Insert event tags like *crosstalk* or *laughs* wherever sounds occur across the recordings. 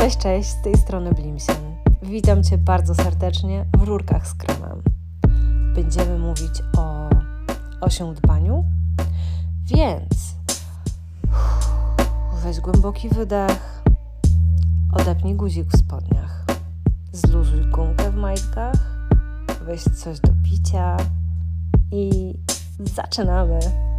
Cześć, cześć, z tej strony Blimsen. Witam Cię bardzo serdecznie w Rurkach z Kremem. Będziemy mówić o osiądbaniu, więc weź głęboki wydech, odepnij guzik w spodniach, zluzuj gumkę w majtkach, weź coś do picia i zaczynamy.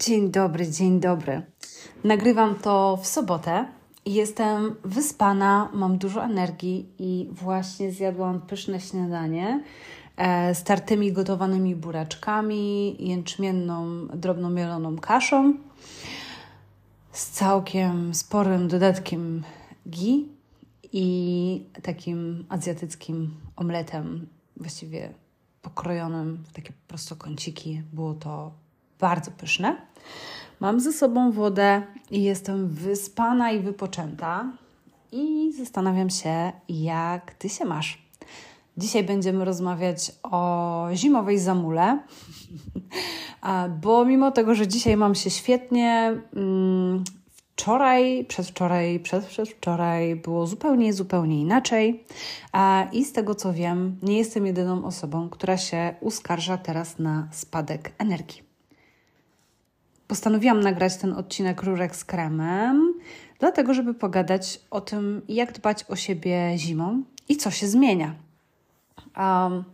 Dzień dobry, dzień dobry. Nagrywam to w sobotę. Jestem wyspana, mam dużo energii i właśnie zjadłam pyszne śniadanie e, z tartymi gotowanymi buraczkami, jęczmienną, drobno mieloną kaszą z całkiem sporym dodatkiem gi i takim azjatyckim omletem, właściwie pokrojonym w takie prostokąciki. Było to bardzo pyszne. Mam ze sobą wodę i jestem wyspana i wypoczęta. I zastanawiam się, jak ty się masz. Dzisiaj będziemy rozmawiać o zimowej zamule, *laughs* bo mimo tego, że dzisiaj mam się świetnie, mm, wczoraj, przedwczoraj, przedwczoraj było zupełnie, zupełnie inaczej. I z tego co wiem, nie jestem jedyną osobą, która się uskarża teraz na spadek energii postanowiłam nagrać ten odcinek Rurek z kremem, dlatego żeby pogadać o tym, jak dbać o siebie zimą i co się zmienia. Um,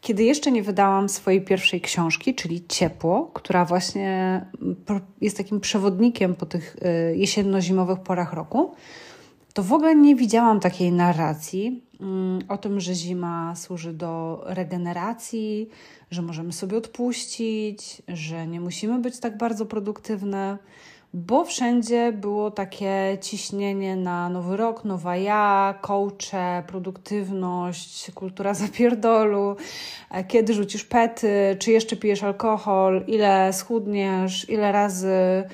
kiedy jeszcze nie wydałam swojej pierwszej książki, czyli Ciepło, która właśnie jest takim przewodnikiem po tych y, jesienno-zimowych porach roku, to w ogóle nie widziałam takiej narracji um, o tym, że zima służy do regeneracji, że możemy sobie odpuścić, że nie musimy być tak bardzo produktywne, bo wszędzie było takie ciśnienie na nowy rok, nowa ja, coache, produktywność, kultura *laughs* zapierdolu, e, kiedy rzucisz pety, czy jeszcze pijesz alkohol, ile schudniesz, ile razy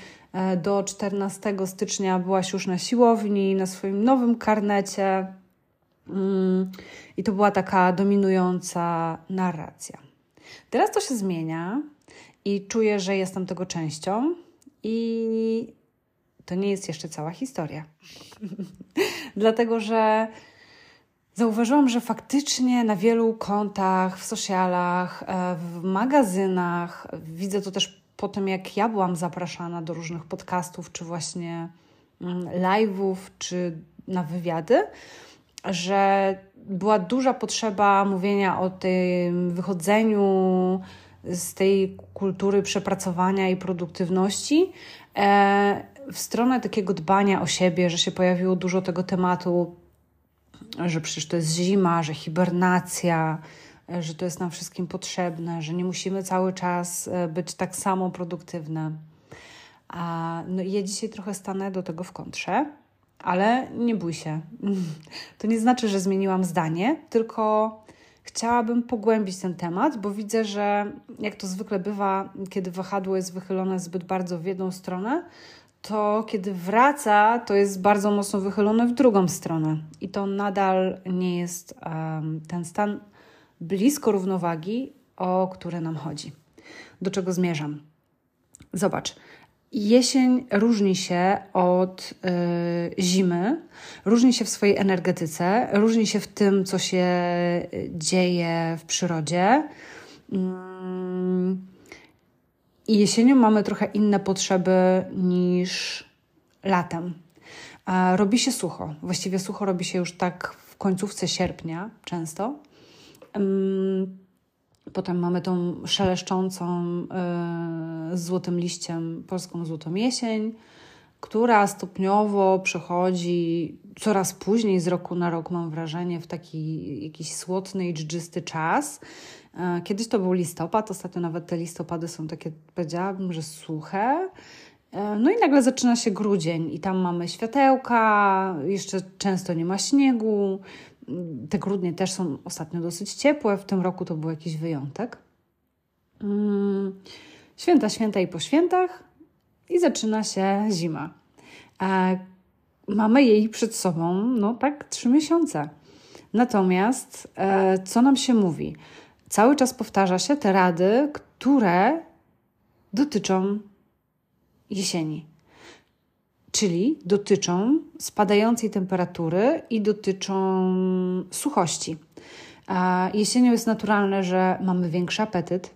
do 14 stycznia byłaś już na siłowni, na swoim nowym karnecie. Mm, I to była taka dominująca narracja. Teraz to się zmienia i czuję, że jestem tego częścią i to nie jest jeszcze cała historia. *laughs* Dlatego, że zauważyłam, że faktycznie na wielu kontach, w socialach, e, w magazynach, widzę to też po tym, jak ja byłam zapraszana do różnych podcastów, czy właśnie mm, live'ów, czy na wywiady, że była duża potrzeba mówienia o tym wychodzeniu z tej kultury przepracowania i produktywności e, w stronę takiego dbania o siebie, że się pojawiło dużo tego tematu, że przecież to jest zima, że hibernacja, że to jest nam wszystkim potrzebne, że nie musimy cały czas e, być tak samo produktywne. No i ja dzisiaj trochę stanę do tego w kontrze ale nie bój się. *laughs* To nie znaczy, że zmieniłam zdanie, tylko chciałabym pogłębić ten temat, bo widzę, że jak to zwykle bywa, kiedy wahadło jest wychylone zbyt bardzo w jedną stronę, to kiedy wraca, to jest bardzo mocno wychylone w drugą stronę. I to nadal nie jest um, ten stan blisko równowagi, o który nam chodzi. Do czego zmierzam? Zobacz, Jesień różni się od y, zimy, różni się w swojej energetyce, różni się w tym, co się dzieje w przyrodzie. Mm. I jesienią mamy trochę inne potrzeby niż latem. robi się sucho. Właściwie sucho robi się już tak w końcówce sierpnia często. Potem mamy tą szeleszczącą yy, z złotym liściem polską złotą jesień, która stopniowo przechodzi coraz później z roku na rok, mam wrażenie, w taki jakiś słodny i dżdżysty czas. Yy, kiedyś to był listopad, ostatnio nawet te listopady są takie, powiedziałabym, że suche. Yy, no i nagle zaczyna się grudzień i tam mamy światełka, jeszcze często nie ma śniegu, te grudnie też są ostatnio dosyć ciepłe, w tym roku to był jakiś wyjątek. Mm, święta, święta i po świętach i zaczyna się zima. Mamy jej przed sobą, no tak, trzy miesiące. Natomiast e, co nam się mówi? Cały czas powtarza się te rady, które dotyczą jesieni, czyli dotyczą spadającej temperatury i dotyczą suchości. Jesienią jest naturalne, że mamy większy apetyt,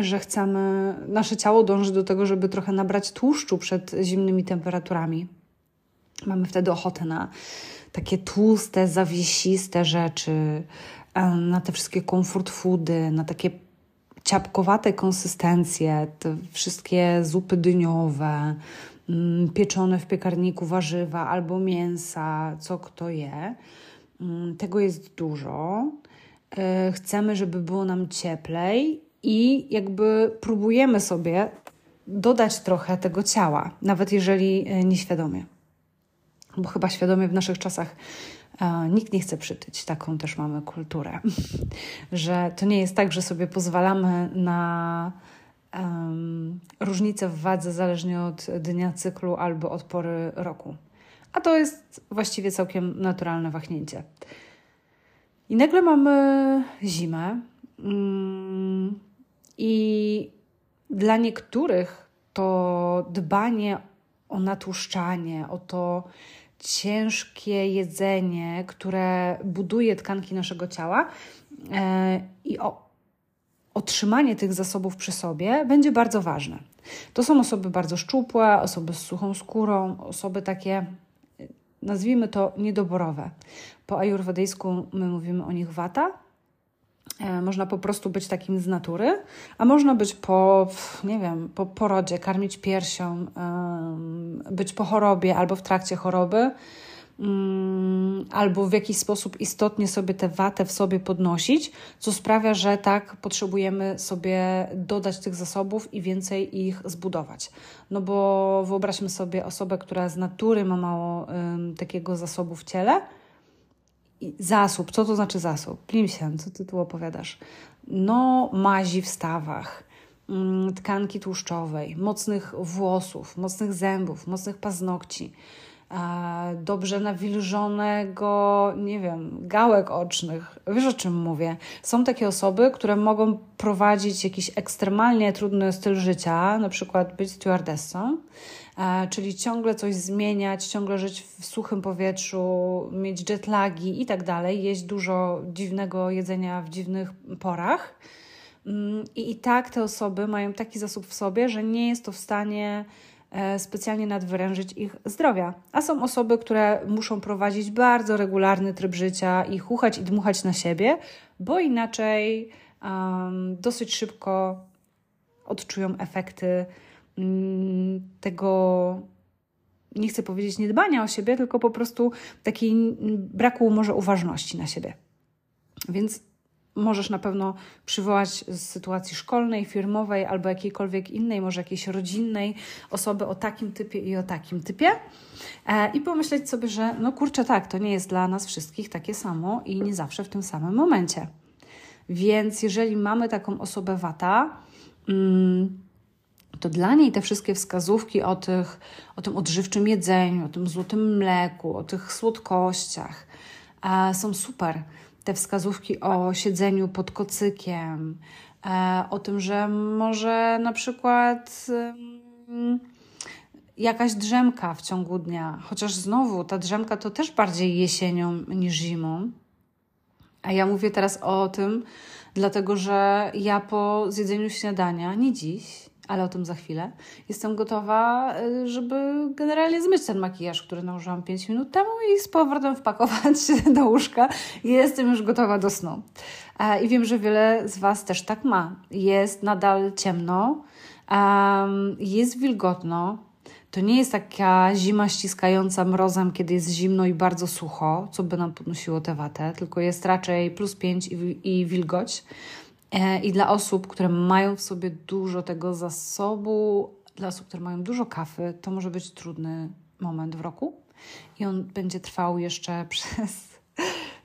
że chcemy, nasze ciało dąży do tego, żeby trochę nabrać tłuszczu przed zimnymi temperaturami. Mamy wtedy ochotę na takie tłuste, zawiesiste rzeczy, na te wszystkie comfort foody, na takie ciapkowate konsystencje, te wszystkie zupy dyniowe, pieczone w piekarniku warzywa albo mięsa, co kto je. Mm, tego jest dużo. E, chcemy, żeby było nam cieplej i jakby próbujemy sobie dodać trochę tego ciała, nawet jeżeli e, nieświadomie. Bo chyba świadomie w naszych czasach e, nikt nie chce przytyć. Taką też mamy kulturę, *laughs* że to nie jest tak, że sobie pozwalamy na um, różnice w wadze zależnie od dnia cyklu albo od pory roku. A to jest właściwie całkiem naturalne wahnięcie. I nagle mamy zimę. Mm, I dla niektórych to dbanie o natłuszczanie, o to ciężkie jedzenie, które buduje tkanki naszego ciała e, i o otrzymanie tych zasobów przy sobie będzie bardzo ważne. To są osoby bardzo szczupłe, osoby z suchą skórą, osoby takie, nazwijmy to niedoborowe. Po ajurwedyjsku my mówimy o nich wata, E, można po prostu być takim z natury, a można być po, nie wiem, po porodzie, karmić piersią, być po chorobie albo w trakcie choroby, albo w jakiś sposób istotnie sobie tę watę w sobie podnosić, co sprawia, że tak potrzebujemy sobie dodać tych zasobów i więcej ich zbudować. No bo wyobraźmy sobie osobę, która z natury ma mało takiego zasobu w ciele zasób, co to znaczy zasób? Plimsian, co ty tu opowiadasz? No, mazi w stawach, mm, tkanki tłuszczowej, mocnych włosów, mocnych zębów, mocnych paznokci, dobrze nawilżonego, nie wiem, gałek ocznych. Wiesz o czym mówię? Są takie osoby, które mogą prowadzić jakiś ekstremalnie trudny styl życia, na przykład być stewardessą, czyli ciągle coś zmieniać, ciągle żyć w suchym powietrzu, mieć jetlagi i tak dalej, jeść dużo dziwnego jedzenia w dziwnych porach. Mm, I, I tak te osoby mają taki zasób w sobie, że nie jest to w stanie specjalnie nadwyrężyć ich zdrowia. A są osoby, które muszą prowadzić bardzo regularny tryb życia i chuchać i dmuchać na siebie, bo inaczej um, dosyć szybko odczują efekty Mm, tego, nie chcę powiedzieć niedbania o siebie, tylko po prostu takiej braku może uważności na siebie. Więc możesz na pewno przywołać z sytuacji szkolnej, firmowej albo jakiejkolwiek innej, może jakiejś rodzinnej osoby o takim typie i o takim typie e, i pomyśleć sobie, że no kurczę, tak, to nie jest dla nas wszystkich takie samo i nie zawsze w tym samym momencie. Więc jeżeli mamy taką osobę wata, mm, to dla niej te wszystkie wskazówki o, tych, o tym odżywczym jedzeniu, o tym złotym mleku, o tych słodkościach e, są super. Te wskazówki o siedzeniu pod kocykiem, e, o tym, że może na przykład jakaś drzemka w ciągu dnia, chociaż znowu ta drzemka to też bardziej jesienią niż zimą. A ja mówię teraz o tym, dlatego że ja po zjedzeniu śniadania, nie dziś, ale o tym za chwilę. Jestem gotowa, y, żeby generalnie zmyć ten makijaż, który nałożyłam 5 minut temu i z powrotem wpakować *laughs* się do łóżka. Jestem już gotowa do snu. E, I wiem, że wiele z Was też tak ma. Jest nadal ciemno, jest wilgotno. To nie jest taka zima ściskająca mrozem, kiedy jest zimno i bardzo sucho, co by nam podnosiło tę watę, tylko jest raczej plus 5 i, i wilgoć. E, I dla osób, które mają w sobie dużo tego zasobu, dla osób, które mają dużo kafy, to może być trudny moment w roku. I on będzie trwał jeszcze *laughs* przez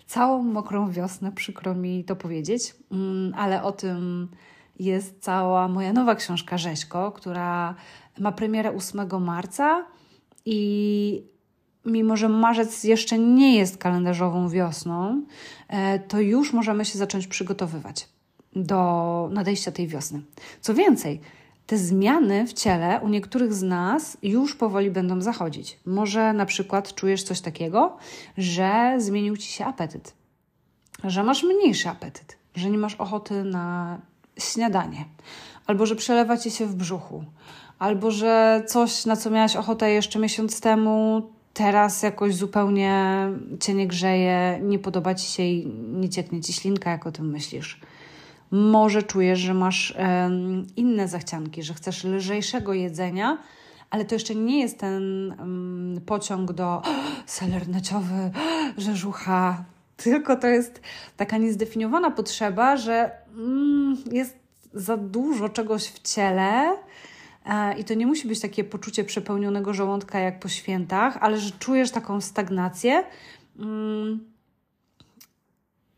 całą mokrą wiosnę, przykro mi to powiedzieć, mm, ale o tym jest cała moja nowa książka Rzeźko, która ma premierę 8 marca i mimo że marzec jeszcze nie jest kalendarzową wiosną, e, to już możemy się zacząć przygotowywać do nadejścia tej wiosny. Co więcej, te zmiany w ciele u niektórych z nas już powoli będą zachodzić. Może na przykład czujesz coś takiego, że zmienił ci się apetyt, że masz mniejszy apetyt, że nie masz ochoty na śniadanie, albo że przelewa ci się w brzuchu, albo że coś, na co miałaś ochotę jeszcze miesiąc temu, teraz jakoś zupełnie cię nie grzeje, nie podoba ci się i nie cieknie ci ślinka, jak o tym myślisz. Może czujesz, że masz inne zachcianki, że chcesz lżejszego jedzenia, ale to jeszcze nie jest ten pociąg do seler naciowy, oh, rzeżucha, tylko to jest taka niezdefiniowana potrzeba, że mm, jest za dużo czegoś w ciele, e, i to nie musi być takie poczucie przepełnionego żołądka jak po świętach, ale że czujesz taką stagnację.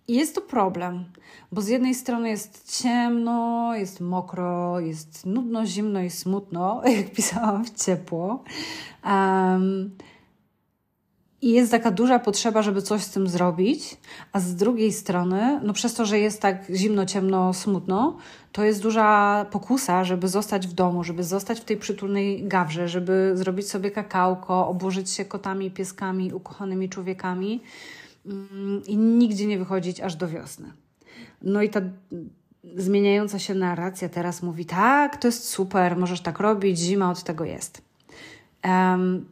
Mm, jest to problem, bo z jednej strony jest ciemno, jest mokro, jest nudno, zimno i smutno, *laughs* jak pisałam w ciepło. Um, i jest taka duża potrzeba, żeby coś z tym zrobić, a z drugiej strony, no przez to, że jest tak zimno, ciemno, smutno, to jest duża pokusa, żeby zostać w domu, żeby zostać w tej przytulnej gawrze, żeby zrobić sobie kakałko, obłożyć się kotami, pieskami, ukochanymi człowiekami i nigdzie nie wychodzić aż do wiosny. No i ta zmieniająca się narracja teraz mówi: tak, to jest super, możesz tak robić, zima od tego jest. Um,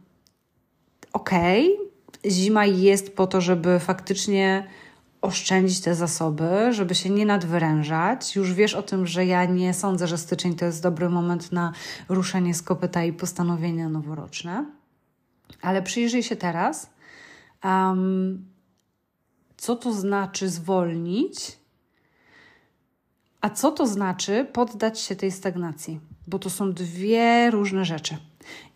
Okej, okay zima jest po to, żeby faktycznie oszczędzić te zasoby, żeby się nie nadwyrężać. Już wiesz o tym, że ja nie sądzę, że styczeń to jest dobry moment na ruszenie z kopyta i postanowienia noworoczne. Ale przyjrzyj się teraz, um, co to znaczy zwolnić, a co to znaczy poddać się tej stagnacji, bo to są dwie różne rzeczy.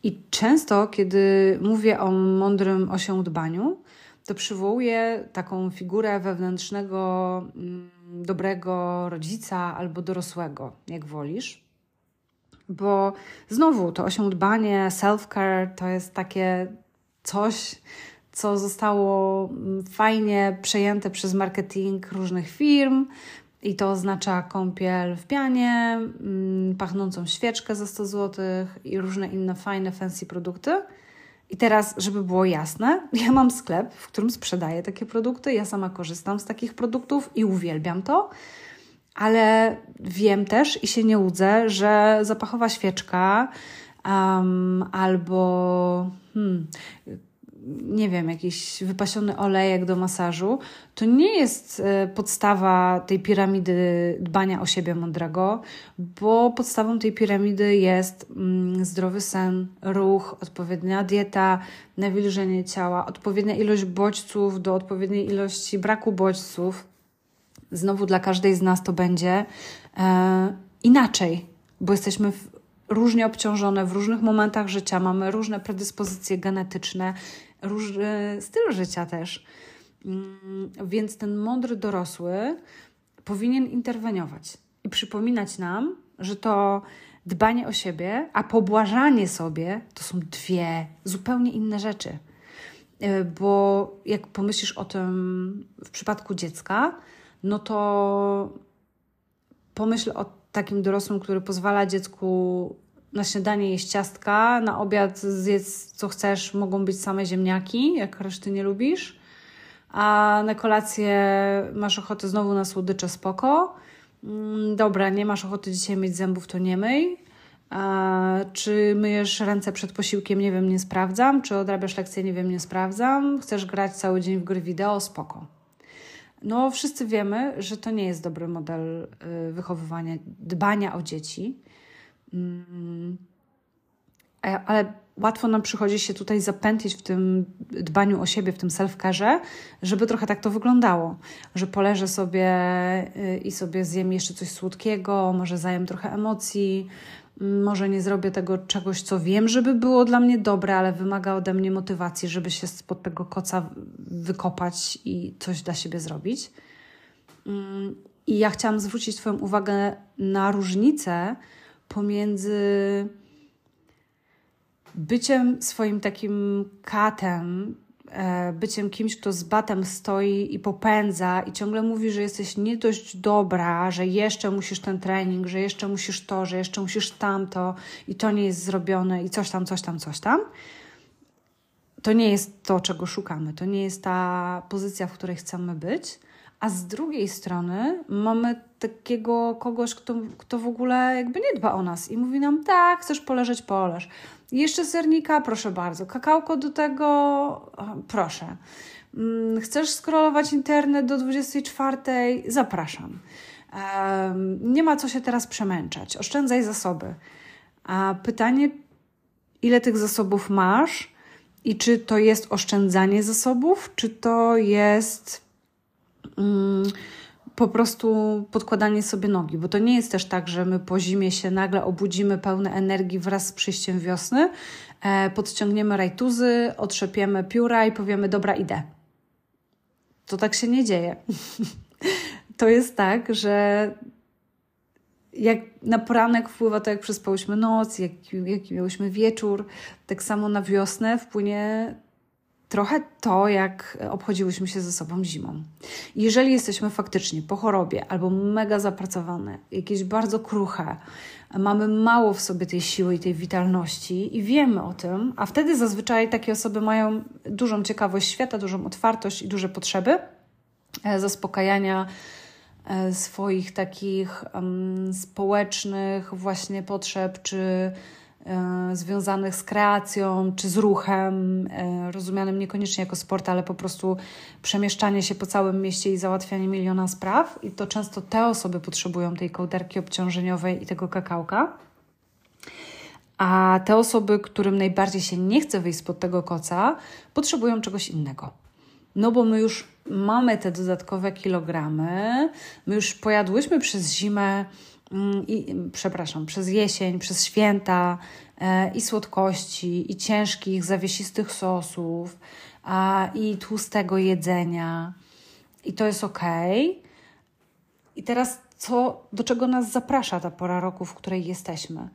I często, kiedy mówię o mądrym osiądbaniu, to przywołuję taką figurę wewnętrznego, mm, dobrego rodzica albo dorosłego, jak wolisz. Bo znowu to osiądbanie, self-care to jest takie coś, co zostało mm, fajnie przejęte przez marketing różnych firm, i to oznacza kąpiel w pianie, mm, pachnącą świeczkę za 100 zł i różne inne fajne, fancy produkty. I teraz, żeby było jasne, *laughs* ja mam sklep, w którym sprzedaję takie produkty. Ja sama korzystam z takich produktów i uwielbiam to. Ale wiem też i się nie łudzę, że zapachowa świeczka um, albo hmm, nie wiem, jakiś wypasiony olejek do masażu, to nie jest e, podstawa tej piramidy dbania o siebie mądrego, bo podstawą tej piramidy jest mm, zdrowy sen, ruch, odpowiednia dieta, nawilżenie ciała, odpowiednia ilość bodźców do odpowiedniej ilości braku bodźców. Znowu dla każdej z nas to będzie e, inaczej, bo jesteśmy w, różnie obciążone w różnych momentach życia, mamy różne predyspozycje genetyczne różny styl życia też. Mm, więc ten mądry dorosły powinien interweniować i przypominać nam, że to dbanie o siebie, a pobłażanie sobie to są dwie zupełnie inne rzeczy. E, bo jak pomyślisz o tym w przypadku dziecka, no to pomyśl o takim dorosłym, który pozwala dziecku na śniadanie jeść ciastka, na obiad zjedz co chcesz, mogą być same ziemniaki, jak reszty nie lubisz, a na kolację masz ochotę znowu na słodycze, spoko. Mm, dobra, nie masz ochoty dzisiaj mieć zębów, to nie myj. A, czy myjesz ręce przed posiłkiem? Nie wiem, nie sprawdzam. Czy odrabiasz lekcje? Nie wiem, nie sprawdzam. Chcesz grać cały dzień w gry wideo? Spoko. No, wszyscy wiemy, że to nie jest dobry model y, wychowywania, dbania o dzieci. Mm. Ale łatwo nam przychodzi się tutaj zapętlić w tym dbaniu o siebie, w tym self-carze, żeby trochę tak to wyglądało, że poleżę sobie y, i sobie zjem jeszcze coś słodkiego, może zajem trochę emocji, mm, może nie zrobię tego czegoś, co wiem, żeby było dla mnie dobre, ale wymaga ode mnie motywacji, żeby się spod tego koca wykopać i coś dla siebie zrobić. Mm, I ja chciałam zwrócić Twoją uwagę na różnicę pomiędzy byciem swoim takim katem, e, byciem kimś, kto z batem stoi i popędza i ciągle mówi, że jesteś nie dość dobra, że jeszcze musisz ten trening, że jeszcze musisz to, że jeszcze musisz tamto i to nie jest zrobione i coś tam, coś tam, coś tam, to nie jest to, czego szukamy. To nie jest ta pozycja, w której chcemy być. A z drugiej strony mamy takiego kogoś, kto, kto w ogóle jakby nie dba o nas i mówi nam, tak, chcesz poleżeć, poleż. Jeszcze sernika, proszę bardzo. Kakałko do tego, proszę. Mm, chcesz scrollować internet do 24? Zapraszam. Nie ma co się teraz przemęczać. Oszczędzaj zasoby. A pytanie, ile tych zasobów masz i czy to jest oszczędzanie zasobów, czy to jest po prostu podkładanie sobie nogi, bo to nie jest też tak, że my po zimie się nagle obudzimy pełne energii wraz z przyjściem wiosny, e, podciągniemy rajtuzy, otrzepiemy pióra i powiemy, dobra, idę. To tak się nie dzieje. *laughs* to jest tak, że jak na poranek wpływa to, jak przespałyśmy noc, jaki, jaki miałyśmy wieczór, tak samo na wiosnę wpłynie trochę to, jak obchodziłyśmy się ze sobą zimą. Jeżeli jesteśmy faktycznie po chorobie albo mega zapracowane, jakieś bardzo kruche, mamy mało w sobie tej siły i tej witalności i wiemy o tym, a wtedy zazwyczaj takie osoby mają dużą ciekawość świata, dużą otwartość i duże potrzeby e, zaspokajania e, swoich takich um, społecznych właśnie potrzeb czy związanych z kreacją czy z ruchem, e, rozumianym niekoniecznie jako sport, ale po prostu przemieszczanie się po całym mieście i załatwianie miliona spraw. I to często te osoby potrzebują tej kołderki obciążeniowej i tego kakałka. A te osoby, którym najbardziej się nie chce wyjść spod tego koca, potrzebują czegoś innego. No bo my już mamy te dodatkowe kilogramy, my już pojadłyśmy przez zimę i, przepraszam, przez jesień, przez święta e, i słodkości, i ciężkich, zawiesistych sosów, a, i tłustego jedzenia. I to jest ok. I teraz, co, do czego nas zaprasza ta pora roku, w której jesteśmy?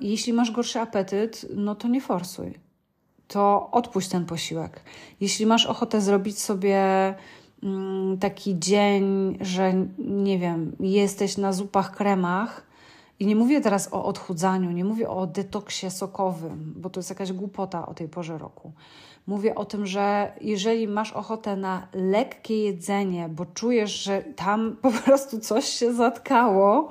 Jeśli masz gorszy apetyt, no to nie forsuj. To odpuść ten posiłek. Jeśli masz ochotę zrobić sobie Mm, taki dzień, że nie wiem, jesteś na zupach, kremach. I nie mówię teraz o odchudzaniu, nie mówię o detoksie sokowym, bo to jest jakaś głupota o tej porze roku. Mówię o tym, że jeżeli masz ochotę na lekkie jedzenie, bo czujesz, że tam *laughs* po prostu coś się zatkało,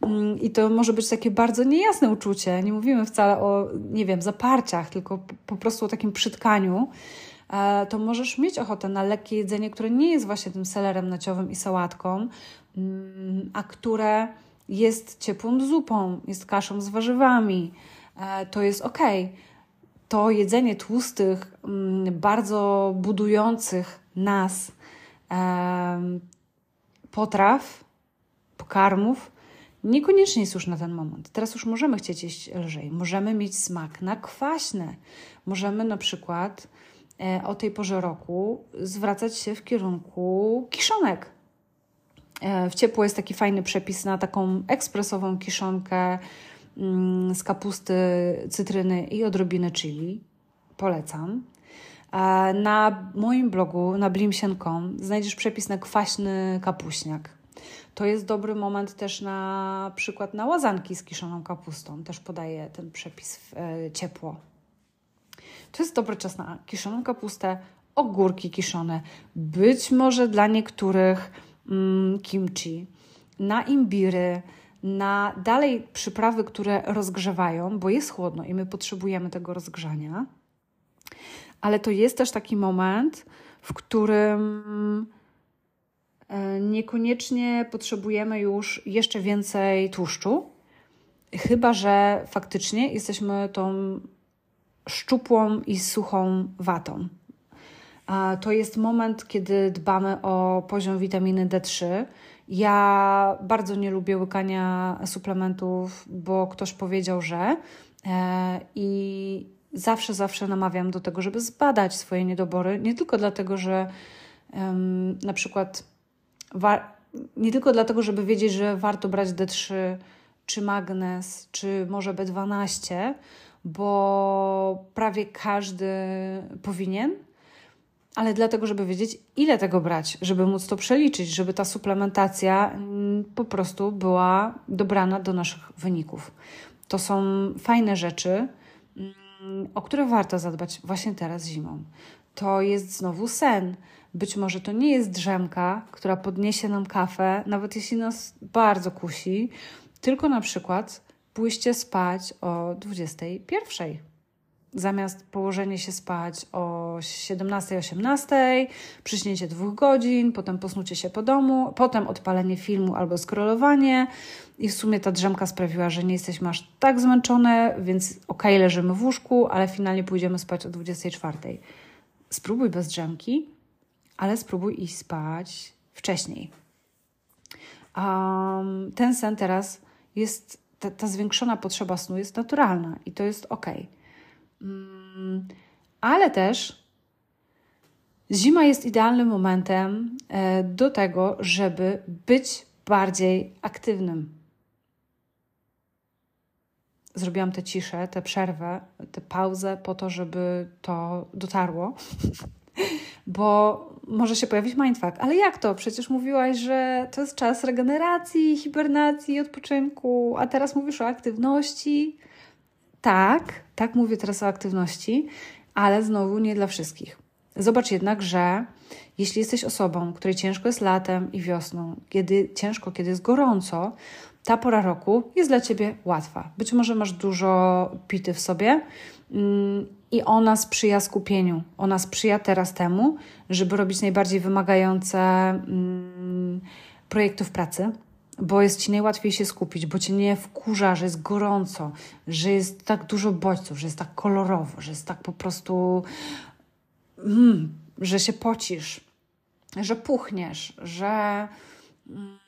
mm, i to może być takie bardzo niejasne uczucie. Nie mówimy wcale o, nie wiem, zaparciach, tylko po prostu o takim przytkaniu to możesz mieć ochotę na lekkie jedzenie, które nie jest właśnie tym selerem naciowym i sałatką, mm, a które jest ciepłą zupą, jest kaszą z warzywami. E, to jest ok. To jedzenie tłustych, mm, bardzo budujących nas potraw, pokarmów, niekoniecznie jest już na ten moment. Teraz już możemy chcieć jeść lżej, możemy mieć smak na kwaśne. Możemy na przykład E, o tej porze roku zwracać się w kierunku kiszonek. E, w ciepło jest taki fajny przepis na taką ekspresową kiszonkę mm, z kapusty, cytryny i odrobiny chili. Polecam. E, na moim blogu, na blimsien.com, znajdziesz przepis na kwaśny kapuśniak. To jest dobry moment też na przykład na łazanki z kiszoną kapustą. Też podaję ten przepis w ciepło. To jest dobry czas na kiszoną kapustę, ogórki kiszone, być może dla niektórych mm, kimchi, na imbiry, na dalej przyprawy, które rozgrzewają, bo jest chłodno i my potrzebujemy tego rozgrzania. Ale to jest też taki moment, w którym e, niekoniecznie potrzebujemy już jeszcze więcej tłuszczu, chyba że faktycznie jesteśmy tą szczupłą i suchą watą. To jest moment, kiedy dbamy o poziom witaminy D3. Ja bardzo nie lubię łykania suplementów, bo ktoś powiedział, że e, i zawsze, zawsze namawiam do tego, żeby zbadać swoje niedobory. Nie tylko dlatego, że na przykład nie tylko dlatego, żeby wiedzieć, że warto brać D3 czy magnez, czy może B12, bo prawie każdy powinien, ale dlatego, żeby wiedzieć, ile tego brać, żeby móc to przeliczyć, żeby ta suplementacja mm, po prostu była dobrana do naszych wyników. To są fajne rzeczy, mm, o które warto zadbać właśnie teraz zimą. To jest znowu sen. Być może to nie jest drzemka, która podniesie nam kafę, nawet jeśli nas bardzo kusi, tylko na przykład pójście spać o 21 zamiast położenie się spać o 17-18, przyśnięcie dwóch godzin, potem posnucie się po domu, potem odpalenie filmu albo scrollowanie i w sumie ta drzemka sprawiła, że nie jesteśmy aż tak zmęczone, więc okej, okay, leżymy w łóżku, ale finalnie pójdziemy spać o 24. Spróbuj bez drzemki, ale spróbuj iść spać wcześniej. Um, ten sen teraz jest, ta, ta zwiększona potrzeba snu jest naturalna i to jest ok. Mm, ale też zima jest idealnym momentem e, do tego, żeby być bardziej aktywnym. Zrobiłam tę ciszę, tę przerwę, tę pauzę po to, żeby to dotarło. *laughs* Bo może się pojawić mindfuck, ale jak to? Przecież mówiłaś, że to jest czas regeneracji, hibernacji, odpoczynku, a teraz mówisz o aktywności. Tak, tak mówię teraz o aktywności, ale znowu nie dla wszystkich. Zobacz jednak, że jeśli jesteś osobą, której ciężko jest latem i wiosną, kiedy ciężko, kiedy jest gorąco, ta pora roku jest dla ciebie łatwa. Być może masz dużo pity w sobie i ona sprzyja skupieniu. Ona sprzyja teraz temu, żeby robić najbardziej wymagające mm, projektów pracy, bo jest ci najłatwiej się skupić, bo cię nie wkurza, że jest gorąco, że jest tak dużo bodźców, że jest tak kolorowo, że jest tak po prostu, mm, że się pocisz, że puchniesz, że mm,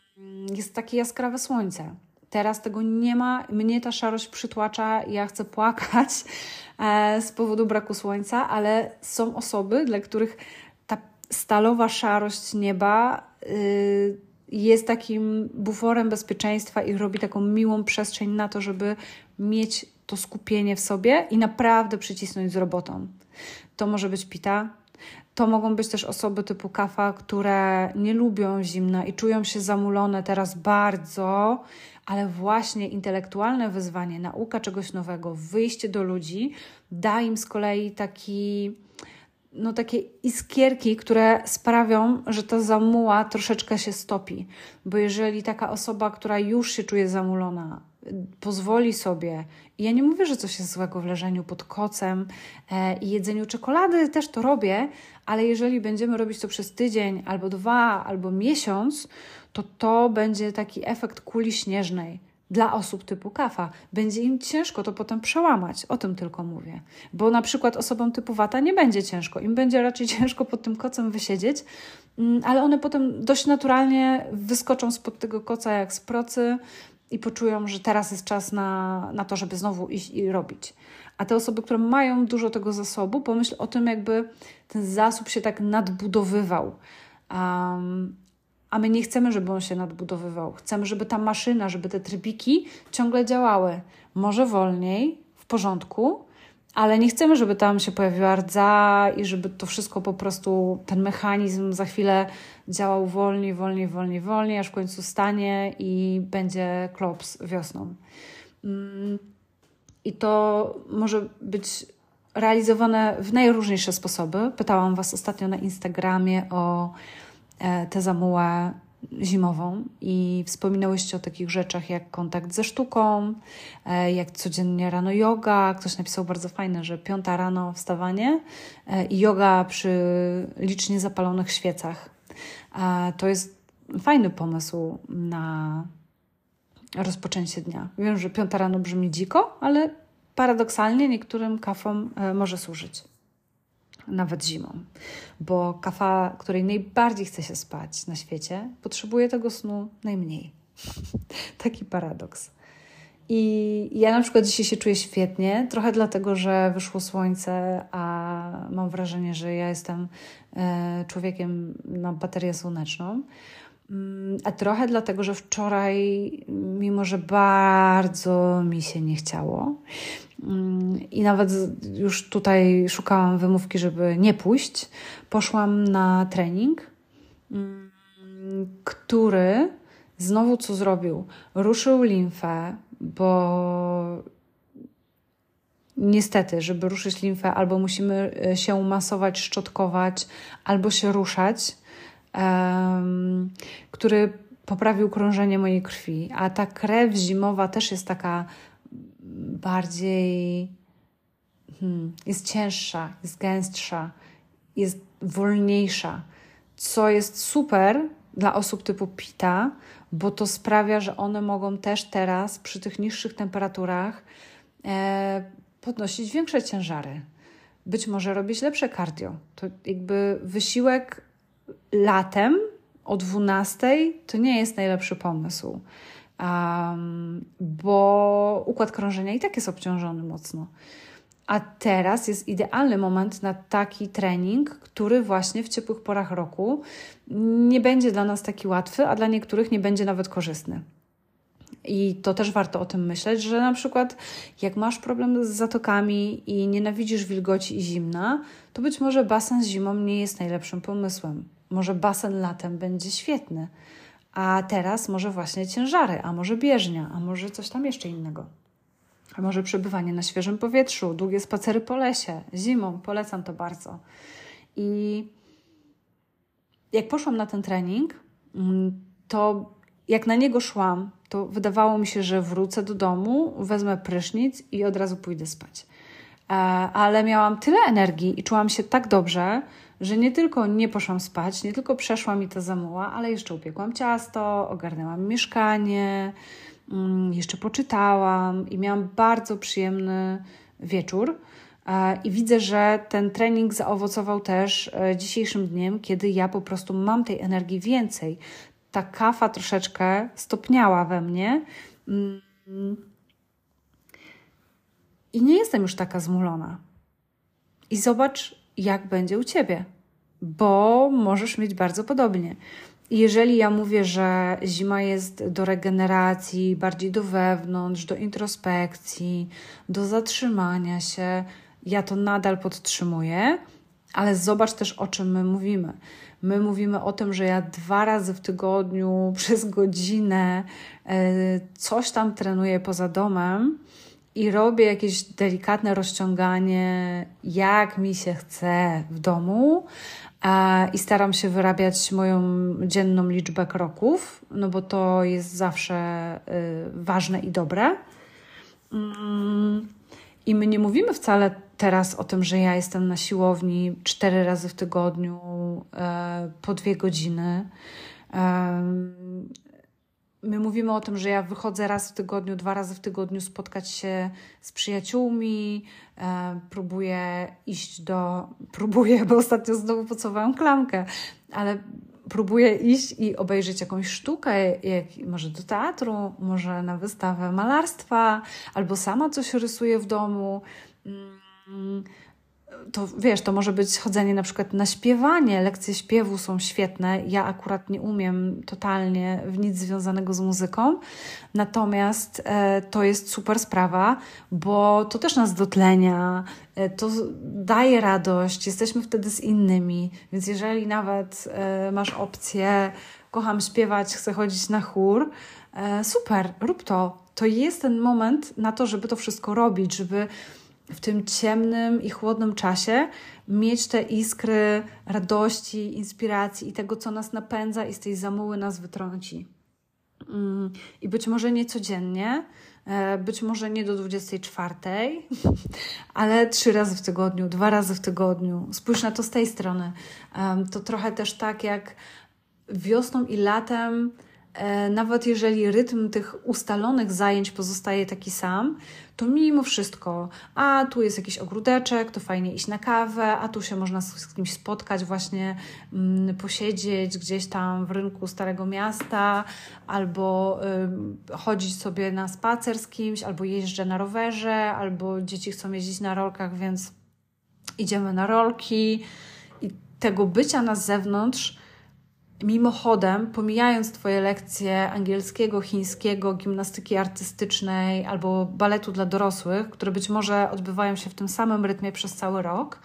jest takie jaskrawe słońce. Teraz tego nie ma, mnie ta szarość przytłacza, ja chcę płakać z powodu braku słońca, ale są osoby, dla których ta stalowa szarość nieba. Yy, jest takim buforem bezpieczeństwa i robi taką miłą przestrzeń na to, żeby mieć to skupienie w sobie i naprawdę przycisnąć z robotą. To może być pita, to mogą być też osoby typu kafa, które nie lubią zimna i czują się zamulone teraz bardzo, ale właśnie intelektualne wyzwanie, nauka czegoś nowego, wyjście do ludzi da im z kolei taki no, takie iskierki, które sprawią, że ta zamuła troszeczkę się stopi. Bo jeżeli taka osoba, która już się czuje zamulona, pozwoli sobie, ja nie mówię, że coś jest złego w leżeniu pod kocem e, i jedzeniu czekolady, też to robię, ale jeżeli będziemy robić to przez tydzień, albo dwa, albo miesiąc, to to będzie taki efekt kuli śnieżnej dla osób typu kafa. Będzie im ciężko to potem przełamać. O tym tylko mówię. Bo na przykład osobom typu wata nie będzie ciężko. Im będzie raczej *laughs* ciężko pod tym kocem wysiedzieć, mm, ale one potem dość naturalnie wyskoczą spod tego koca jak z procy i poczują, że teraz jest czas na, na to, żeby znowu iść i robić. A te osoby, które mają dużo tego zasobu, pomyśl o tym, jakby ten zasób się tak nadbudowywał. Um, a my nie chcemy, żeby on się nadbudowywał. Chcemy, żeby ta maszyna, żeby te trybiki ciągle działały. Może wolniej, w porządku, ale nie chcemy, żeby tam się pojawiła rdza i żeby to wszystko po prostu, ten mechanizm za chwilę działał wolniej, wolniej, wolniej, wolniej, aż w końcu stanie i będzie klops wiosną. Mm, I to może być realizowane w najróżniejsze sposoby. Pytałam Was ostatnio na Instagramie o tę zamułę zimową i wspominałyście o takich rzeczach jak kontakt ze sztuką, e, jak codziennie rano yoga. Ktoś napisał bardzo fajne, że piąta rano wstawanie e, i yoga przy licznie zapalonych świecach. To jest fajny pomysł na rozpoczęcie dnia. Wiem, że piąta rano brzmi dziko, ale paradoksalnie niektórym kafom może służyć nawet zimą, bo kafa, której najbardziej chce się spać na świecie, potrzebuje tego snu najmniej. *laughs* Taki paradoks. I ja na przykład dzisiaj się czuję świetnie, trochę dlatego, że wyszło słońce, a mam wrażenie, że ja jestem e, człowiekiem na baterię słoneczną. Mm, a trochę dlatego, że wczoraj, mimo że bardzo mi się nie chciało, I nawet już tutaj szukałam wymówki, żeby nie pójść. Poszłam na trening, mm, który znowu co zrobił? Ruszył limfę, bo niestety, żeby ruszyć limfę, albo musimy e, się masować, szczotkować, albo się ruszać, um, który poprawił krążenie mojej krwi. A ta krew zimowa też jest taka bardziej. Hmm, jest cięższa, jest gęstsza, jest wolniejsza, co jest super dla osób typu Pita, bo to sprawia, że one mogą też teraz przy tych niższych temperaturach e, podnosić większe ciężary. Być może robić lepsze cardio. To jakby wysiłek latem o 12 to nie jest najlepszy pomysł, um, bo układ krążenia i tak jest obciążony mocno. A teraz jest idealny moment na taki trening, który właśnie w ciepłych porach roku nie będzie dla nas taki łatwy, a dla niektórych nie będzie nawet korzystny. I to też warto o tym myśleć, że na przykład jak masz problem z zatokami i nienawidzisz wilgoci i zimna, to być może basen zimą nie jest najlepszym pomysłem. Może basen latem będzie świetny, a teraz może właśnie ciężary, a może bieżnia, a może coś tam jeszcze innego. A może przebywanie na świeżym powietrzu, długie spacery po lesie, zimą, polecam to bardzo. I jak poszłam na ten trening, mm, to jak na niego szłam, to wydawało mi się, że wrócę do domu, wezmę prysznic i od razu pójdę spać. E, ale miałam tyle energii i czułam się tak dobrze, że nie tylko nie poszłam spać, nie tylko przeszła mi ta zamuła, ale jeszcze upiekłam ciasto, ogarnęłam mieszkanie, mm, jeszcze poczytałam i miałam bardzo przyjemny wieczór. E, I widzę, że ten trening zaowocował też e, dzisiejszym dniem, kiedy ja po prostu mam tej energii więcej ta kafa troszeczkę stopniała we mnie. Mm. I nie jestem już taka zmulona. I zobacz, jak będzie u ciebie, bo możesz mieć bardzo podobnie. Jeżeli ja mówię, że zima jest do regeneracji, bardziej do wewnątrz, do introspekcji, do zatrzymania się, ja to nadal podtrzymuję, ale zobacz też, o czym my mówimy. My mówimy o tym, że ja dwa razy w tygodniu *laughs* przez godzinę e, coś tam trenuję poza domem i robię jakieś delikatne rozciąganie, jak mi się chce w domu. I staram się wyrabiać moją dzienną liczbę kroków, no bo to jest zawsze e, ważne i dobre. Mm, I my nie mówimy wcale teraz o tym, że ja jestem na siłowni cztery razy w tygodniu e, po dwie godziny. My mówimy o tym, że ja wychodzę raz w tygodniu, dwa razy w tygodniu spotkać się z przyjaciółmi, e, próbuję iść do. *laughs* Próbuję, bo ostatnio znowu pocowałam klamkę, ale próbuję iść i obejrzeć jakąś sztukę, jak, może do teatru, może na wystawę malarstwa, albo sama coś rysuję w domu. Mm, to wiesz, to może być chodzenie na przykład na śpiewanie, lekcje śpiewu są świetne. Ja akurat nie umiem totalnie w nic związanego z muzyką, natomiast e, to jest super sprawa, bo to też nas dotlenia, e, to daje radość, jesteśmy wtedy z innymi, więc jeżeli nawet e, masz opcję, kocham śpiewać, chcę chodzić na chór, e, super, rób to. To jest ten moment na to, żeby to wszystko robić, żeby w tym ciemnym i chłodnym czasie mieć te iskry radości, inspiracji i tego, co nas napędza i z tej zamuły nas wytrąci. Mm, I być może nie codziennie, e, być może nie do 24, *laughs* ale trzy razy w tygodniu, dwa razy w tygodniu. Spójrz na to z tej strony. To trochę też tak jak wiosną i latem nawet jeżeli rytm tych ustalonych zajęć pozostaje taki sam, to mimo wszystko, a tu jest jakiś ogródeczek, to fajnie iść na kawę, a tu się można z kimś spotkać, właśnie mm, posiedzieć gdzieś tam w rynku Starego Miasta, albo y, chodzić sobie na spacer z kimś, albo jeżdżę na rowerze, albo dzieci chcą jeździć na rolkach, więc idziemy na rolki. I tego bycia na zewnątrz mimochodem, pomijając Twoje lekcje angielskiego, chińskiego, gimnastyki artystycznej albo baletu dla dorosłych, które być może odbywają się w tym samym rytmie przez cały rok,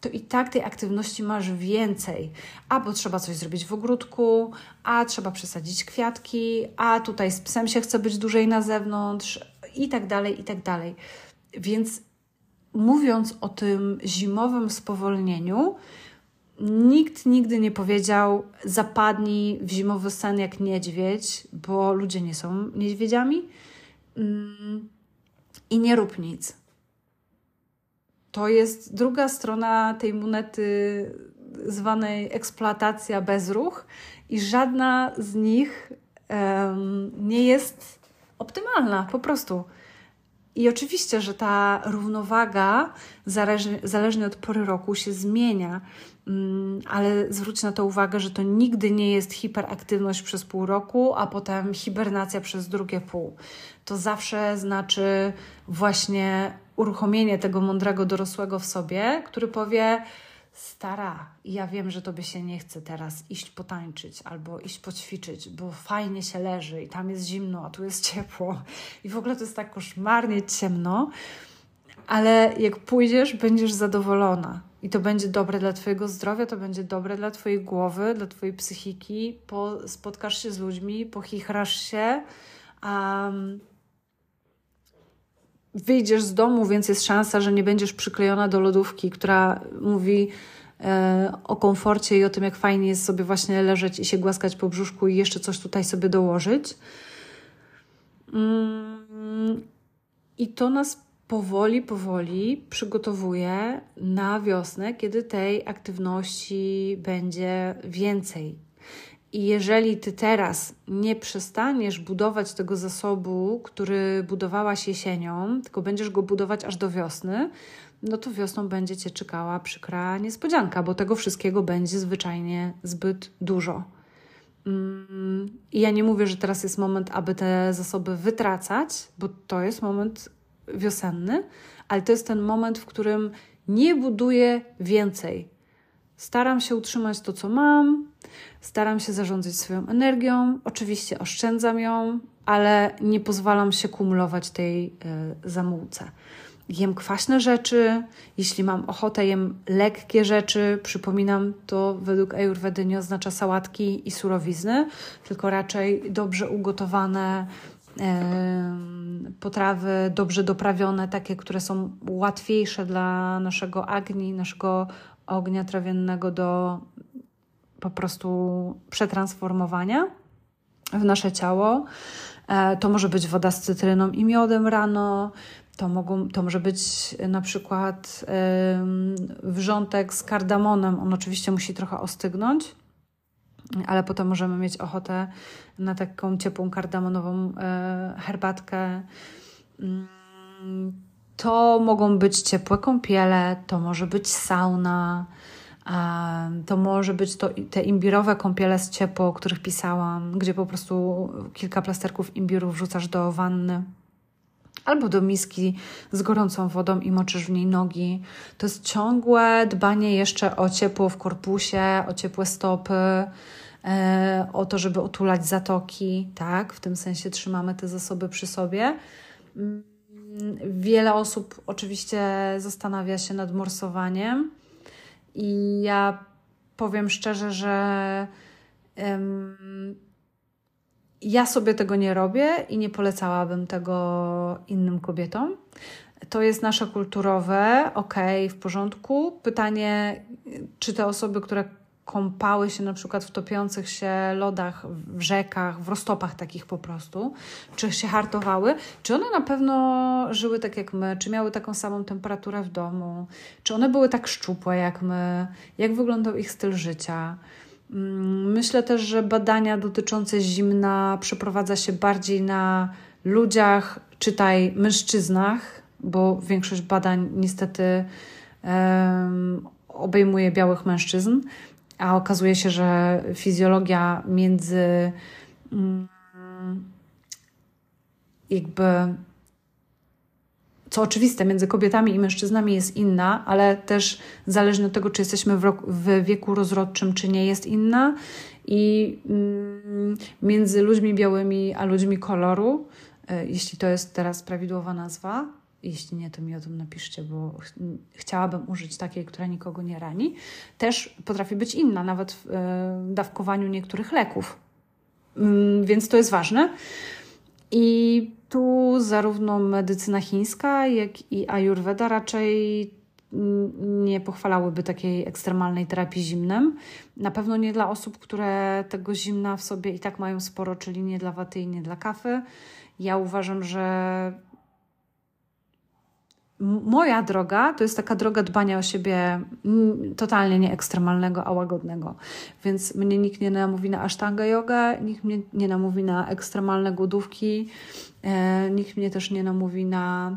to i tak tej aktywności masz więcej. A trzeba coś zrobić w ogródku, a trzeba przesadzić kwiatki, a tutaj z psem się chce być dłużej na zewnątrz i tak dalej, i tak dalej. Więc mówiąc o tym zimowym spowolnieniu, nikt nigdy nie powiedział zapadnij w zimowy sen jak niedźwiedź, bo ludzie nie są niedźwiedziami mm, i nie rób nic to jest druga strona tej monety zwanej eksploatacja bez ruch i żadna z nich um, nie jest optymalna, po prostu. I oczywiście, że ta równowaga zależnie, zależnie od pory roku się zmienia, um, ale zwróć na to uwagę, że to nigdy nie jest hiperaktywność przez pół roku, a potem hibernacja przez drugie pół. To zawsze znaczy właśnie uruchomienie tego mądrego dorosłego w sobie, który powie: Stara, ja wiem, że tobie się nie chce teraz iść potańczyć albo iść poćwiczyć, bo fajnie się leży i tam jest zimno, a tu jest ciepło i w ogóle to jest tak koszmarnie ciemno, ale jak pójdziesz, będziesz zadowolona. I to będzie dobre dla Twojego zdrowia, to będzie dobre dla Twojej głowy, dla Twojej psychiki. Po, spotkasz się z ludźmi, pochichrasz się, um, wyjdziesz z domu, więc jest szansa, że nie będziesz przyklejona do lodówki, która mówi e, o komforcie i o tym, jak fajnie jest sobie właśnie leżeć i się głaskać po brzuszku i jeszcze coś tutaj sobie dołożyć. Mm, I to nas powoli, powoli przygotowuje na wiosnę, kiedy tej aktywności będzie więcej. I jeżeli ty teraz nie przestaniesz budować tego zasobu, który budowałaś jesienią, tylko będziesz go budować aż do wiosny, no to wiosną będzie cię czekała przykra niespodzianka, bo tego wszystkiego będzie zwyczajnie zbyt dużo. Mm, I ja nie mówię, że teraz jest moment, aby te zasoby wytracać, bo to jest moment wiosenny, ale to jest ten moment, w którym nie buduję więcej. Staram się utrzymać to, co mam, Staram się zarządzać swoją energią, oczywiście oszczędzam ją, ale nie pozwalam się kumulować tej y, zamułce. Jem kwaśne rzeczy, jeśli mam ochotę, jem lekkie rzeczy. Przypominam, to według Ayurvedy nie oznacza sałatki i surowizny, tylko raczej dobrze ugotowane potrawy, dobrze doprawione, takie, które są łatwiejsze dla naszego agni, naszego ognia trawiennego do po prostu przetransformowania w nasze ciało. E, to może być woda z cytryną i miodem rano, to, mogą, to może być na przykład wrzątek z kardamonem. On oczywiście musi trochę ostygnąć, ale potem możemy mieć ochotę na taką ciepłą kardamonową e, herbatkę. Mm, to mogą być ciepłe kąpiele, to może być sauna, to może być to, te imbirowe kąpiele z ciepło, o których pisałam, gdzie po prostu kilka plasterków imbiru wrzucasz do wanny albo do miski z gorącą wodą i moczysz w niej nogi. To jest ciągłe dbanie jeszcze o ciepło w korpusie, o ciepłe stopy, e, o to, żeby otulać zatoki, tak? W tym sensie trzymamy te zasoby przy sobie. Mm, wiele osób oczywiście zastanawia się nad morsowaniem i ja powiem szczerze, że um, ja sobie tego nie robię i nie polecałabym tego innym kobietom. To jest nasze kulturowe, ok, w porządku. Pytanie, czy te osoby, które kąpały się na przykład w topiących się lodach, w rzekach, w roztopach takich po prostu, czy się hartowały, czy one na pewno żyły tak jak my, czy miały taką samą temperaturę w domu, czy one były tak szczupłe jak my, jak wyglądał ich styl życia. Mm, myślę też, że badania dotyczące zimna przeprowadza się bardziej na ludziach, czytaj mężczyznach, bo większość badań niestety um, obejmuje białych mężczyzn a okazuje się, że fizjologia między mm, jakby co oczywiste, między kobietami i mężczyznami jest inna, ale też zależnie od tego, czy jesteśmy w, w wieku rozrodczym, czy nie, jest inna. I mm, między ludźmi białymi a ludźmi koloru, y, jeśli to jest teraz prawidłowa nazwa, jeśli nie, to mi o tym napiszcie, bo ch chciałabym użyć takiej, która nikogo nie rani, też potrafi być inna, nawet w y, dawkowaniu niektórych leków. Mm, więc to jest ważne. I tu zarówno medycyna chińska, jak i ayurveda raczej nie pochwalałyby takiej ekstremalnej terapii zimnem. Na pewno nie dla osób, które tego zimna w sobie i tak mają sporo, czyli nie dla waty i nie dla kafy. Ja uważam, że moja droga to jest taka droga dbania o siebie totalnie nie ekstremalnego, a łagodnego. Więc mnie nikt nie namówi na asztanga yoga, nikt mnie nie namówi na ekstremalne głodówki, e, nikt mnie też nie namówi na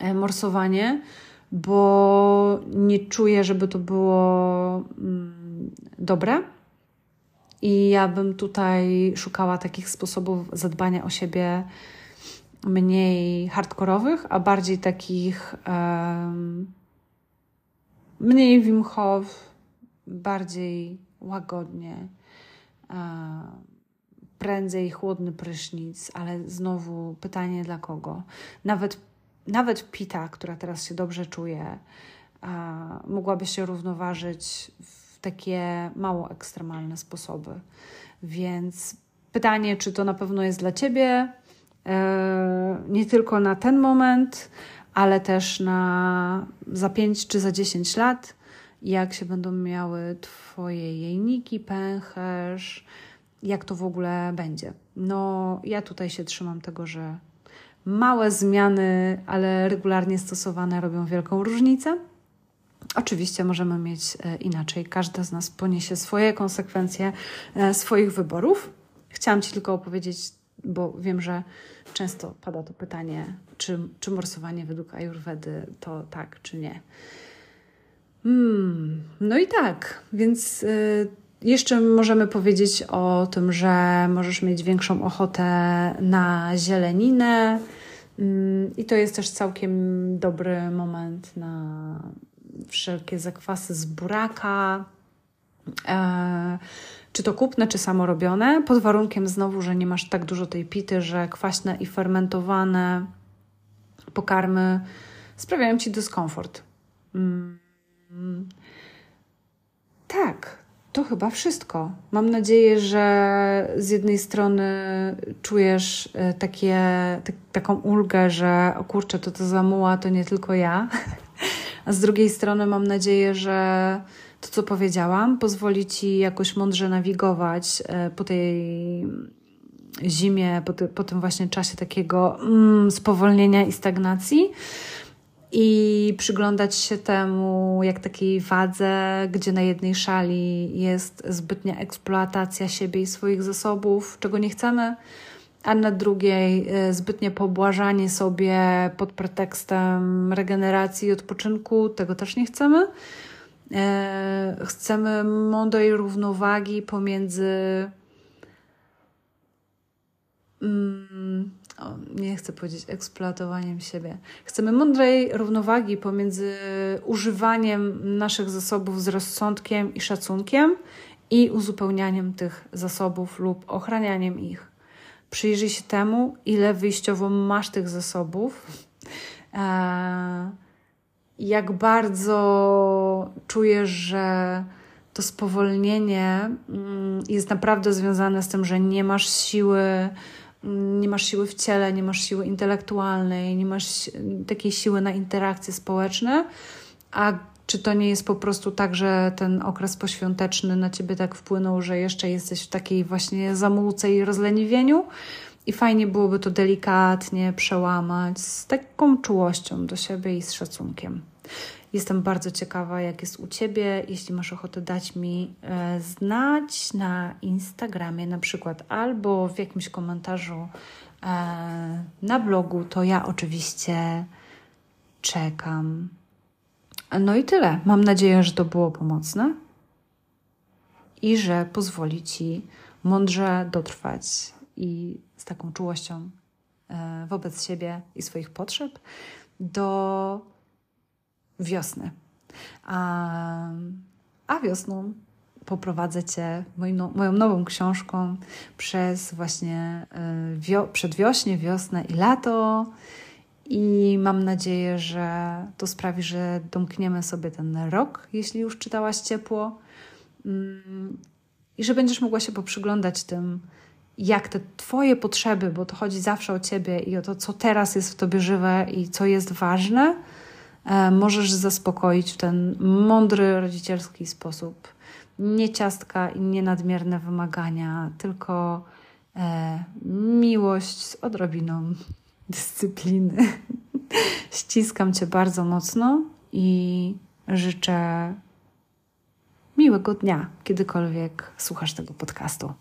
e, morsowanie, bo nie czuję, żeby to było mm, dobre. I ja bym tutaj szukała takich sposobów zadbania o siebie mniej hardkorowych, a bardziej takich um, mniej Wim Hof, bardziej łagodnie, um, prędzej chłodny prysznic, ale znowu pytanie dla kogo. Nawet, nawet Pita, która teraz się dobrze czuje, um, mogłaby się równoważyć w takie mało ekstremalne sposoby. Więc pytanie, czy to na pewno jest dla Ciebie, nie tylko na ten moment, ale też na za 5 czy za 10 lat, jak się będą miały Twoje jejniki, pęcherz, jak to w ogóle będzie. No, ja tutaj się trzymam tego, że małe zmiany, ale regularnie stosowane robią wielką różnicę. Oczywiście możemy mieć e, inaczej. Każda z nas poniesie swoje konsekwencje e, swoich wyborów. Chciałam Ci tylko opowiedzieć bo wiem, że często pada to pytanie, czy, czy morsowanie według Ayurvedy to tak, czy nie. Hmm, no i tak, więc y, jeszcze możemy powiedzieć o tym, że możesz mieć większą ochotę na zieleninę. Mm, I to jest też całkiem dobry moment na wszelkie zakwasy z buraka. E, czy to kupne, czy samorobione, pod warunkiem znowu, że nie masz tak dużo tej pity, że kwaśne i fermentowane pokarmy sprawiają ci dyskomfort. Mm. Tak, to chyba wszystko. Mam nadzieję, że z jednej strony czujesz e, takie, tak, taką ulgę, że o kurczę, to to zamuła, to nie tylko ja. *laughs* A z drugiej strony mam nadzieję, że to, co powiedziałam, pozwoli ci jakoś mądrze nawigować e, po tej zimie, po, ty, po tym właśnie czasie takiego mm, spowolnienia i stagnacji i przyglądać się temu, jak takiej wadze, gdzie na jednej szali jest zbytnia eksploatacja siebie i swoich zasobów, czego nie chcemy, a na drugiej e, zbytnie pobłażanie sobie pod pretekstem regeneracji i odpoczynku, tego też nie chcemy. E, chcemy mądrej równowagi pomiędzy. Mm, nie chcę powiedzieć eksploatowaniem siebie. Chcemy mądrej równowagi pomiędzy używaniem naszych zasobów z rozsądkiem i szacunkiem i uzupełnianiem tych zasobów lub ochranianiem ich. Przyjrzyj się temu, ile wyjściowo masz tych zasobów. Eee, jak bardzo czujesz, że to spowolnienie mm, jest naprawdę związane z tym, że nie masz siły, mm, nie masz siły w ciele, nie masz siły intelektualnej, nie masz takiej siły na interakcje społeczne, a czy to nie jest po prostu tak, że ten okres poświąteczny na ciebie tak wpłynął, że jeszcze jesteś w takiej właśnie zamułce i rozleniwieniu? I fajnie byłoby to delikatnie przełamać z taką czułością do siebie i z szacunkiem. Jestem bardzo ciekawa, jak jest u Ciebie. Jeśli masz ochotę dać mi e, znać na Instagramie, na przykład, albo w jakimś komentarzu e, na blogu, to ja oczywiście czekam. No i tyle. Mam nadzieję, że to było pomocne i że pozwoli Ci mądrze dotrwać i z taką czułością e, wobec siebie i swoich potrzeb do wiosny. A, a wiosną poprowadzę Cię moim, no, moją nową książką przez właśnie e, wio, przedwiośnie, wiosnę i lato. I mam nadzieję, że to sprawi, że domkniemy sobie ten rok, jeśli już czytałaś ciepło. Mm, I że będziesz mogła się poprzyglądać tym, jak te Twoje potrzeby, bo to chodzi zawsze o Ciebie i o to, co teraz jest w Tobie żywe i co jest ważne, możesz zaspokoić w ten mądry, rodzicielski sposób. Nie ciastka i nie nadmierne wymagania, tylko e, miłość z odrobiną *laughs* dyscypliny. *laughs* Ściskam Cię bardzo mocno i życzę miłego dnia, kiedykolwiek słuchasz tego podcastu.